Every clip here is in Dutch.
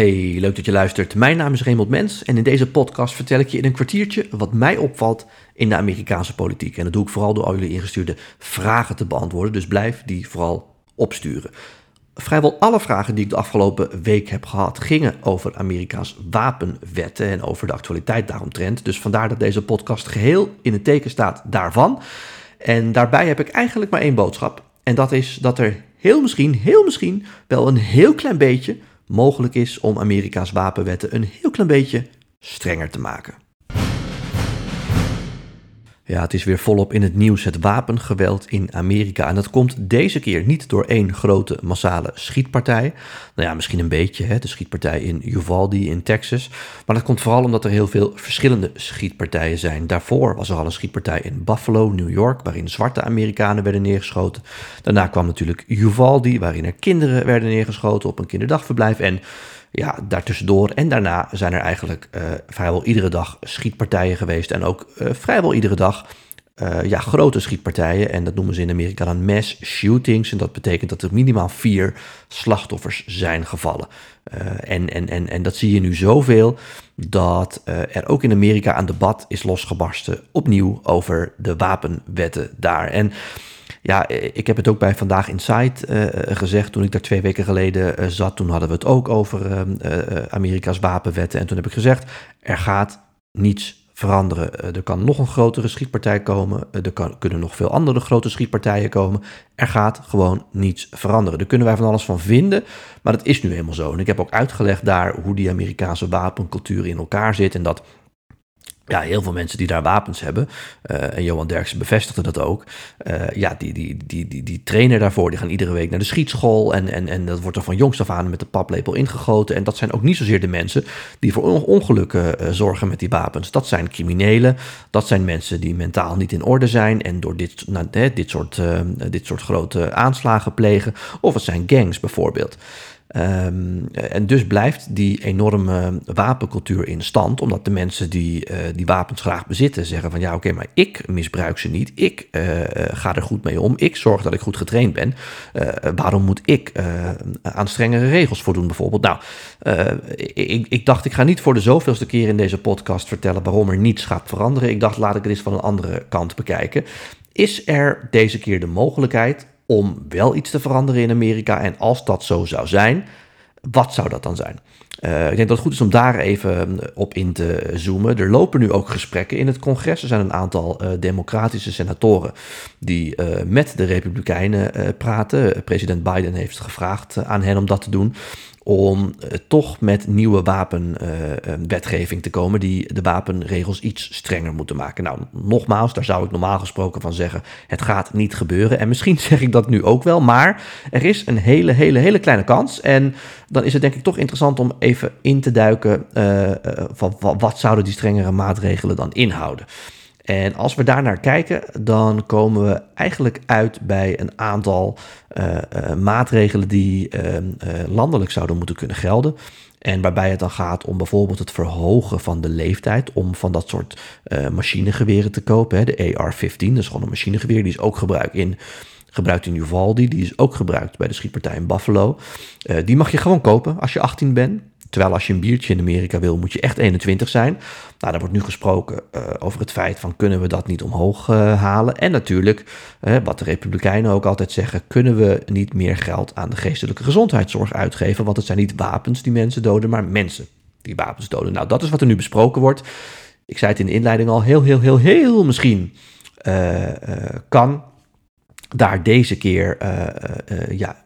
Hey, leuk dat je luistert. Mijn naam is Raymond Mens en in deze podcast vertel ik je in een kwartiertje wat mij opvalt in de Amerikaanse politiek. En dat doe ik vooral door al jullie ingestuurde vragen te beantwoorden, dus blijf die vooral opsturen. Vrijwel alle vragen die ik de afgelopen week heb gehad gingen over Amerika's wapenwetten en over de actualiteit daaromtrent. Dus vandaar dat deze podcast geheel in het teken staat daarvan. En daarbij heb ik eigenlijk maar één boodschap. En dat is dat er heel misschien, heel misschien wel een heel klein beetje mogelijk is om Amerika's wapenwetten een heel klein beetje strenger te maken. Ja, het is weer volop in het nieuws het wapengeweld in Amerika. En dat komt deze keer niet door één grote massale schietpartij. Nou ja, misschien een beetje, hè, de schietpartij in Uvalde in Texas. Maar dat komt vooral omdat er heel veel verschillende schietpartijen zijn. Daarvoor was er al een schietpartij in Buffalo, New York, waarin zwarte Amerikanen werden neergeschoten. Daarna kwam natuurlijk Uvalde, waarin er kinderen werden neergeschoten op een kinderdagverblijf. En ja, daartussendoor en daarna zijn er eigenlijk uh, vrijwel iedere dag schietpartijen geweest. En ook uh, vrijwel iedere dag uh, ja, grote schietpartijen. En dat noemen ze in Amerika dan mass shootings. En dat betekent dat er minimaal vier slachtoffers zijn gevallen. en, en, en, en dat zie je nu zoveel dat er ook in Amerika een debat is losgebarsten. Opnieuw over de wapenwetten daar. En ja, ik heb het ook bij Vandaag Insight uh, gezegd toen ik daar twee weken geleden zat. Toen hadden we het ook over uh, Amerika's wapenwetten. En toen heb ik gezegd, er gaat niets veranderen. er kan nog een grotere schietpartij komen. er kunnen nog veel andere grote schietpartijen komen. Er gaat gewoon niets veranderen. Daar kunnen wij van alles van vinden, maar dat is nu helemaal zo. En ik heb ook uitgelegd daar hoe die Amerikaanse wapencultuur in elkaar zit. En dat ja, heel veel mensen die daar wapens hebben, uh, en Johan Derksen bevestigde dat ook, uh, ja, die, die, die, die, die trainen daarvoor, die gaan iedere week naar de schietschool en, en, en dat wordt er van jongs af aan met de paplepel ingegoten. En dat zijn ook niet zozeer de mensen die voor ongelukken uh, zorgen met die wapens. Dat zijn criminelen, dat zijn mensen die mentaal niet in orde zijn en door dit, nou, dit, soort, dit soort grote aanslagen plegen. Of het zijn gangs bijvoorbeeld. Um, en dus blijft die enorme wapencultuur in stand, omdat de mensen die uh, die wapens graag bezitten zeggen van ja oké, maar ik misbruik ze niet, ik uh, ga er goed mee om, ik zorg dat ik goed getraind ben, waarom moet ik aan strengere regels voldoen bijvoorbeeld? Nou, ik, ik, dacht ik ga niet voor de zoveelste keer in deze podcast vertellen waarom er niets gaat veranderen. Ik dacht laat ik het eens van een andere kant bekijken. Is er deze keer de mogelijkheid om wel iets te veranderen in Amerika? En als dat zo zou zijn, wat zou dat dan zijn? Uh, ik denk dat het goed is om daar even op in te zoomen. Er lopen nu ook gesprekken in het congres. Er zijn een aantal uh, democratische senatoren die uh, met de Republikeinen praten. President Biden heeft gevraagd aan hen om dat te doen om toch met nieuwe wapenwetgeving te komen die de wapenregels iets strenger moeten maken. Nou, nogmaals, daar zou ik normaal gesproken van zeggen, het gaat niet gebeuren. En misschien zeg ik dat nu ook wel, maar er is een hele, hele, hele kleine kans. En dan is het denk ik toch interessant om even in te duiken uh, van wat zouden die strengere maatregelen dan inhouden. En als we daar naar kijken, dan komen we eigenlijk uit bij een aantal uh, maatregelen die uh, landelijk zouden moeten kunnen gelden. En waarbij het dan gaat om bijvoorbeeld het verhogen van de leeftijd om van dat soort machinegeweren te kopen. Hè. De AR-15, dat is gewoon een machinegeweer, die is ook gebruikt in gebruikt in Uvalde. Die is ook gebruikt bij de schietpartij in Buffalo. Die mag je gewoon kopen als je 18 bent. Terwijl als je een biertje in Amerika wil, moet je echt 21 zijn. Nou, daar wordt nu gesproken uh, over het feit van kunnen we dat niet omhoog uh, halen. En natuurlijk, uh, wat de Republikeinen ook altijd zeggen, kunnen we niet meer geld aan de geestelijke gezondheidszorg uitgeven. Want het zijn niet wapens die mensen doden, maar mensen die wapens doden. Nou, dat is wat er nu besproken wordt. Ik zei het in de inleiding al, heel, heel, heel, heel misschien kan daar deze keer ja,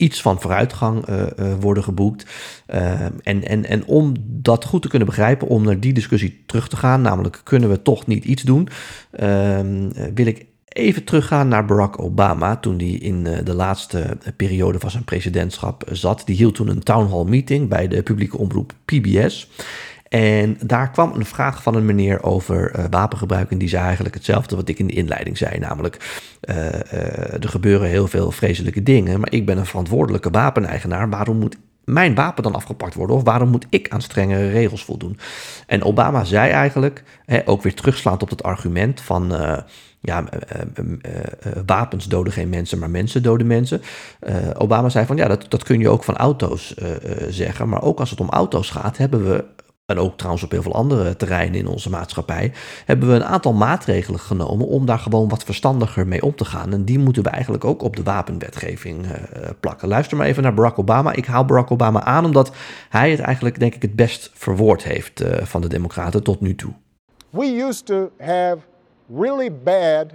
iets van vooruitgang uh, worden geboekt. Uh, en, en, en om dat goed te kunnen begrijpen, om naar die discussie terug te gaan, namelijk kunnen we toch niet iets doen, ehm, wil ik even teruggaan naar Barack Obama toen hij in de laatste periode van zijn presidentschap zat. Die hield toen een town hall meeting bij de publieke omroep PBS. En daar kwam een vraag van een meneer over uh, wapengebruik. En die zei eigenlijk hetzelfde wat ik in de inleiding zei. Namelijk, uh, uh, er gebeuren heel veel vreselijke dingen. Maar ik ben een verantwoordelijke wapeneigenaar. Waarom moet mijn wapen dan afgepakt worden? Of waarom moet ik aan strengere regels voldoen? En Obama zei eigenlijk, hè, ook weer terugslaand op het argument van. Ja, wapens doden geen mensen, maar mensen doden mensen. Obama zei van ja, dat, dat kun je ook van auto's zeggen. Maar ook als het om auto's gaat, hebben we en ook trouwens op heel veel andere terreinen in onze maatschappij, hebben we een aantal maatregelen genomen om daar gewoon wat verstandiger mee om te gaan. En die moeten we eigenlijk ook op de wapenwetgeving uh, plakken. Luister maar even naar Barack Obama. Ik haal Barack Obama aan omdat hij het eigenlijk, denk ik, het best verwoord heeft uh, van de Democraten tot nu toe. We used to have really bad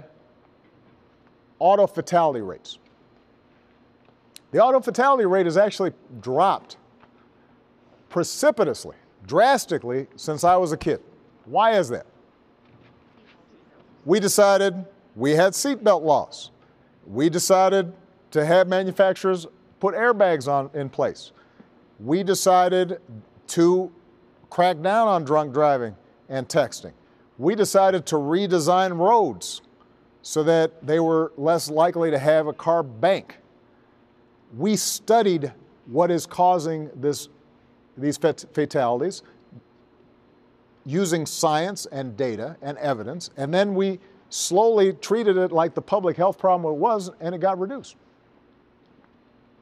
auto fatality rates. The auto fatality rate has actually dropped precipitously drastically since I was a kid. Why is that? We decided we had seatbelt laws. We decided to have manufacturers put airbags on in place. We decided to crack down on drunk driving and texting. We decided to redesign roads so that they were less likely to have a car bank. We studied what is causing this these fatalities using science and data and evidence, and then we slowly treated it like the public health problem it was, and it got reduced.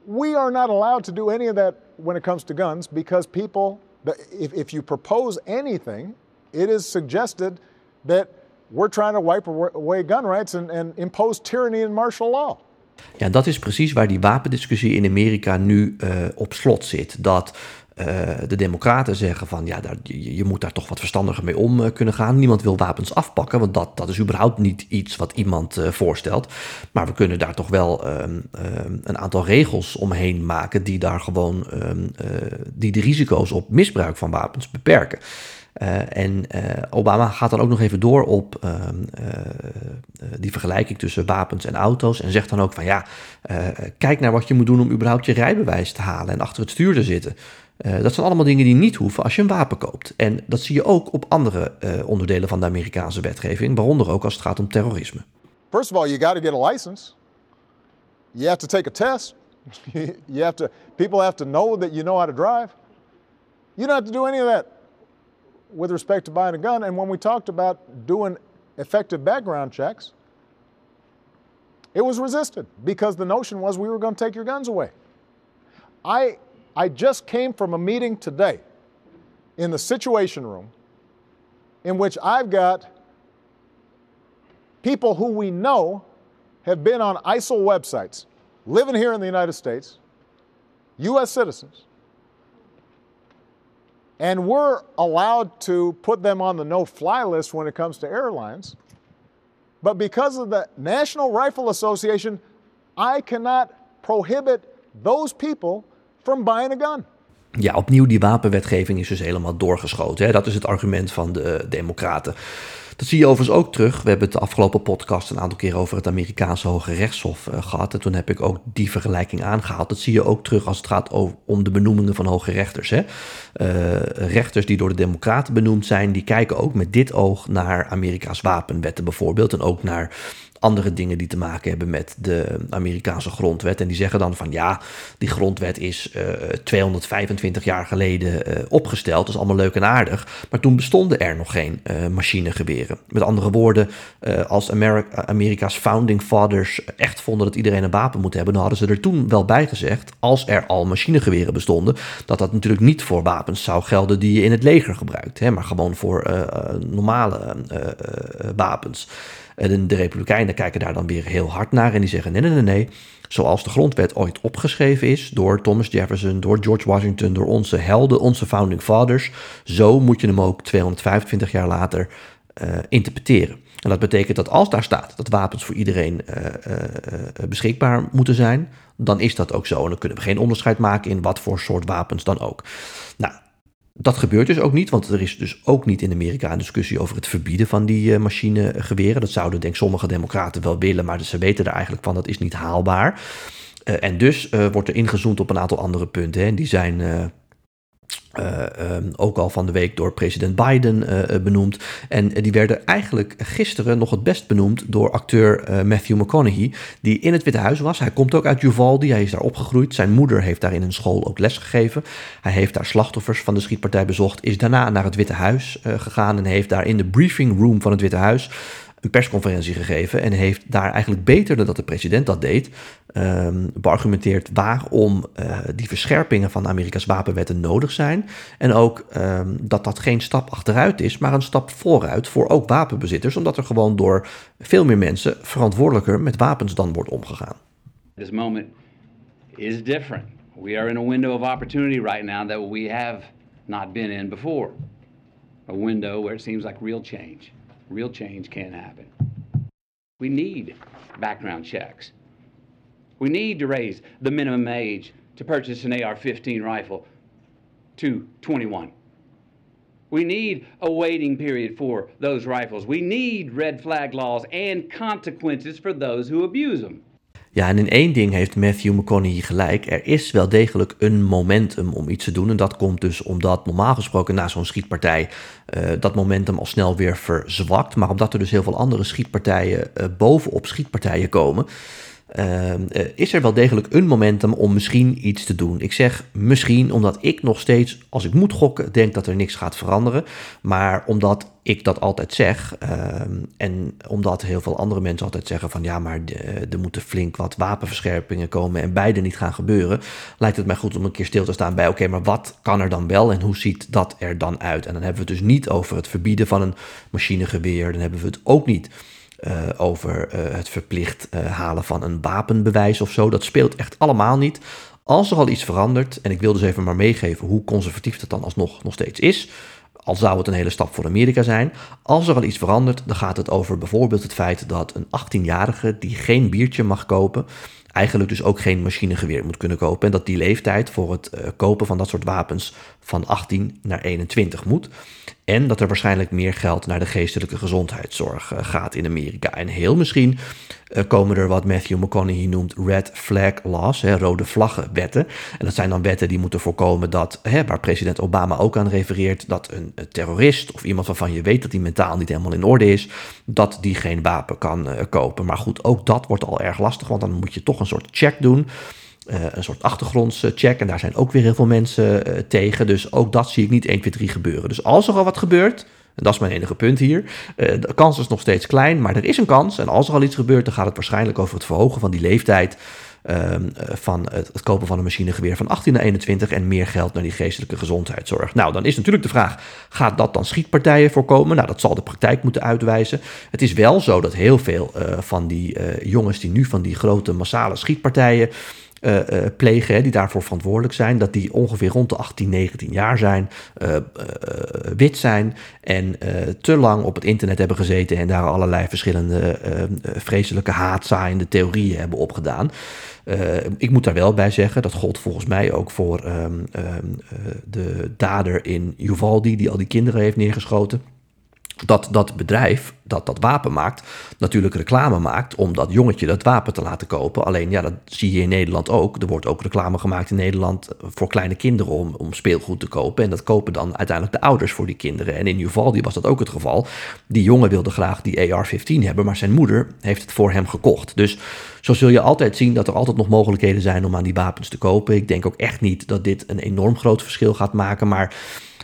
We are not allowed to do any of that when it comes to guns because people, if, if you propose anything, it is suggested that we're trying to wipe away gun rights and, and impose tyranny and martial law. Ja, dat is precies waar die wapendiscussie in Amerika nu uh, op slot zit. Dat uh, de Democraten zeggen van ja, daar, je, moet daar toch wat verstandiger mee om uh, kunnen gaan. Niemand wil wapens afpakken, want dat, dat is überhaupt niet iets wat iemand uh, voorstelt. Maar we kunnen daar toch wel um, um, een aantal regels omheen maken die daar gewoon um, die de risico's op misbruik van wapens beperken. En Obama gaat dan ook nog even door op die vergelijking tussen wapens en auto's. En zegt dan ook van ja, kijk naar wat je moet doen om überhaupt je rijbewijs te halen en achter het stuur te zitten. Uh, dat zijn allemaal dingen die niet hoeven als je een wapen koopt. En dat zie je ook op andere uh, onderdelen van de Amerikaanse wetgeving, waaronder ook als het gaat om terrorisme. First of all, you got to get a license. You have to take a test. you have to people have to know that you know how to drive. You don't have to do any of that with respect to buying a gun. And when we talked about doing effective background checks, it was resisted because the notion was we were going to take your guns away. I I just came from a meeting today in the Situation Room in which I've got people who we know have been on ISIL websites, living here in the United States, U.S. citizens, and we're allowed to put them on the no fly list when it comes to airlines. But because of the National Rifle Association, I cannot prohibit those people gun. Ja, opnieuw die wapenwetgeving is dus helemaal doorgeschoten. Hè? Dat is het argument van de Democraten. Dat zie je overigens ook terug. We hebben het de afgelopen podcast een aantal keer over het Amerikaanse Hoge Rechtshof uh, gehad. En toen heb ik ook die vergelijking aangehaald. Dat zie je ook terug als het gaat om de benoemingen van hoge rechters. Hè? Uh, rechters die door de Democraten benoemd zijn, die kijken ook met dit oog naar Amerika's wapenwetten bijvoorbeeld. En ook naar andere dingen die te maken hebben met de Amerikaanse grondwet. En die zeggen dan van ja, die grondwet is uh, eh, 225 jaar geleden uh, opgesteld. Dat is allemaal leuk en aardig. Maar toen bestonden er nog geen uh, machinegeweren. Met andere woorden, als Amerika, Amerika's founding fathers echt vonden dat iedereen een wapen moet hebben, dan hadden ze er toen wel bij gezegd, als er al machinegeweren bestonden, dat dat natuurlijk niet voor wapens zou gelden die je in het leger gebruikt, hè, maar gewoon voor normale wapens. En de Republikeinen kijken daar dan weer heel hard naar en die zeggen: nee, nee, nee, nee. Zoals de grondwet ooit opgeschreven is door Thomas Jefferson, door George Washington, door onze helden, onze founding fathers, zo moet je hem ook 225 jaar later uh, interpreteren. En dat betekent dat als daar staat dat wapens voor iedereen uh, uh, beschikbaar moeten zijn, dan is dat ook zo. En dan kunnen we geen onderscheid maken in wat voor soort wapens dan ook. Nou, dat gebeurt dus ook niet, want er is dus ook niet in Amerika een discussie over het verbieden van die uh, machinegeweren. Dat zouden denk ik sommige democraten wel willen, maar ze weten er eigenlijk van dat is niet haalbaar. Uh, en dus uh, wordt er ingezoomd op een aantal andere punten. Hè. En die zijn ook al van de week door president Biden uh, benoemd. En die werden eigenlijk gisteren nog het best benoemd door acteur Matthew McConaughey, die in het Witte Huis was. Hij komt ook uit Uvalde, hij is daar opgegroeid. Zijn moeder heeft daar in een school ook les gegeven. Hij heeft daar slachtoffers van de schietpartij bezocht, is daarna naar het Witte Huis gegaan en heeft daar in de briefing room van het Witte Huis een persconferentie gegeven en heeft daar eigenlijk beter dan dat de president dat deed, um, beargumenteerd waarom uh, die verscherpingen van Amerika's wapenwetten nodig zijn. En ook um, dat dat geen stap achteruit is, maar een stap vooruit voor ook wapenbezitters, omdat er gewoon door veel meer mensen verantwoordelijker met wapens dan wordt omgegaan. This moment is different. We are in a window of opportunity right now that we have not been in before. A window where it seems like real change. Real change can happen. We need background checks. We need to raise the minimum age to purchase an AR 15 rifle to 21. We need a waiting period for those rifles. We need red flag laws and consequences for those who abuse them. Ja, en in één ding heeft Matthew McConaughey gelijk. Er is wel degelijk een momentum om iets te doen. En dat komt dus omdat normaal gesproken na zo'n schietpartij uh, dat momentum al snel weer verzwakt. Maar omdat er dus heel veel andere schietpartijen uh, bovenop schietpartijen komen, uh, is er wel degelijk een momentum om misschien iets te doen. Ik zeg misschien omdat ik nog steeds, als ik moet gokken, denk dat er niks gaat veranderen. Maar omdat ik dat altijd zeg uh, en omdat heel veel andere mensen altijd zeggen van ja, maar er moeten flink wat wapenverscherpingen komen en beide niet gaan gebeuren, lijkt het mij goed om een keer stil te staan bij oké, maar wat kan er dan wel en hoe ziet dat er dan uit? En dan hebben we het dus niet over het verbieden van een machinegeweer, dan hebben we het ook niet uh, over uh, het verplicht uh, halen van een wapenbewijs of zo. Dat speelt echt allemaal niet. Als er al iets verandert, en ik wil dus even maar meegeven hoe conservatief dat dan alsnog nog steeds is, al zou het een hele stap voor Amerika zijn. Als er al iets verandert, dan gaat het over bijvoorbeeld het feit dat een 18-jarige die geen biertje mag kopen, eigenlijk dus ook geen machinegeweer moet kunnen kopen. En dat die leeftijd voor het kopen van dat soort wapens van 18 naar 21 moet. En dat er waarschijnlijk meer geld naar de geestelijke gezondheidszorg uh, gaat in Amerika. En heel misschien uh, komen er wat Matthew McConaughey noemt red flag laws, hè, rode vlaggenwetten. En dat zijn dan wetten die moeten voorkomen dat, hè, waar president Obama ook aan refereert, dat een, terrorist of iemand waarvan je weet dat hij mentaal niet helemaal in orde is, dat die geen wapen kan uh, kopen. Maar goed, ook dat wordt al erg lastig, want dan moet je toch een soort check doen. Uh, een soort achtergrondscheck. En daar zijn ook weer heel veel mensen uh, tegen. Dus ook dat zie ik niet 1, 2, 3 gebeuren. Dus als er al wat gebeurt, en dat is mijn enige punt hier. Uh, de kans is nog steeds klein, maar er is een kans. En als er al iets gebeurt, dan gaat het waarschijnlijk over het verhogen van die leeftijd. Um, van het, kopen van een machinegeweer van 18 naar 21 en meer geld naar die geestelijke gezondheidszorg. Nou, dan is natuurlijk de vraag: gaat dat dan schietpartijen voorkomen? Nou, dat zal de praktijk moeten uitwijzen. Het is wel zo dat heel veel van die jongens die nu van die grote massale schietpartijen uh, uh, plegen, hè, die daarvoor verantwoordelijk zijn, dat die ongeveer rond de 18, 19 jaar zijn, uh, wit zijn en te lang op het internet hebben gezeten en daar allerlei verschillende vreselijke haatzaaiende theorieën hebben opgedaan. ik moet daar wel bij zeggen, dat gold volgens mij ook voor um, um, de dader in Uvalde, die al die kinderen heeft neergeschoten dat dat bedrijf dat dat wapen maakt, natuurlijk reclame maakt om dat jongetje dat wapen te laten kopen. Alleen ja, dat zie je in Nederland ook. Er wordt ook reclame gemaakt in Nederland voor kleine kinderen om, om speelgoed te kopen. En dat kopen dan uiteindelijk de ouders voor die kinderen. En in Uvalde was dat ook het geval. Die jongen wilde graag die AR-15 hebben, maar zijn moeder heeft het voor hem gekocht. Dus zo zul je altijd zien dat er altijd nog mogelijkheden zijn om aan die wapens te kopen. Ik denk ook echt niet dat dit een enorm groot verschil gaat maken, maar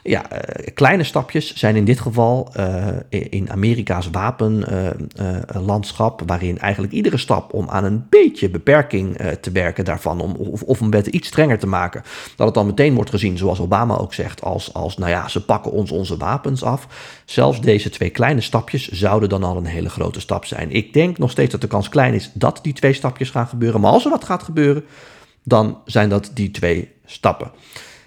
ja, uh, kleine stapjes zijn in dit geval uh, in Amerika's wapenlandschap, uh, waarin eigenlijk iedere stap om aan een beetje beperking te werken daarvan, om, of, of een wet iets strenger te maken, dat het dan meteen wordt gezien, zoals Obama ook zegt, als, als nou ja, ze pakken ons onze wapens af. Zelfs deze twee kleine stapjes zouden dan al een hele grote stap zijn. Ik denk nog steeds dat de kans klein is dat die twee stapjes gaan gebeuren, maar als er wat gaat gebeuren, dan zijn dat die twee stappen.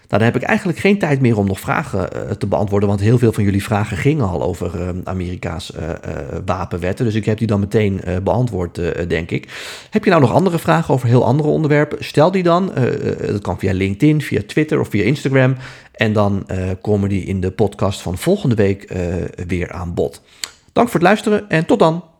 Nou, dan heb ik eigenlijk geen tijd meer om nog vragen uh, te beantwoorden, want heel veel van jullie vragen gingen al over uh, Amerika's uh, wapenwetten. Dus ik heb die dan meteen beantwoord, denk ik. Heb je nou nog andere vragen over heel andere onderwerpen? Stel die dan. dat kan via LinkedIn, via Twitter of via Instagram. En dan komen die in de podcast van volgende week weer aan bod. Dank voor het luisteren en tot dan.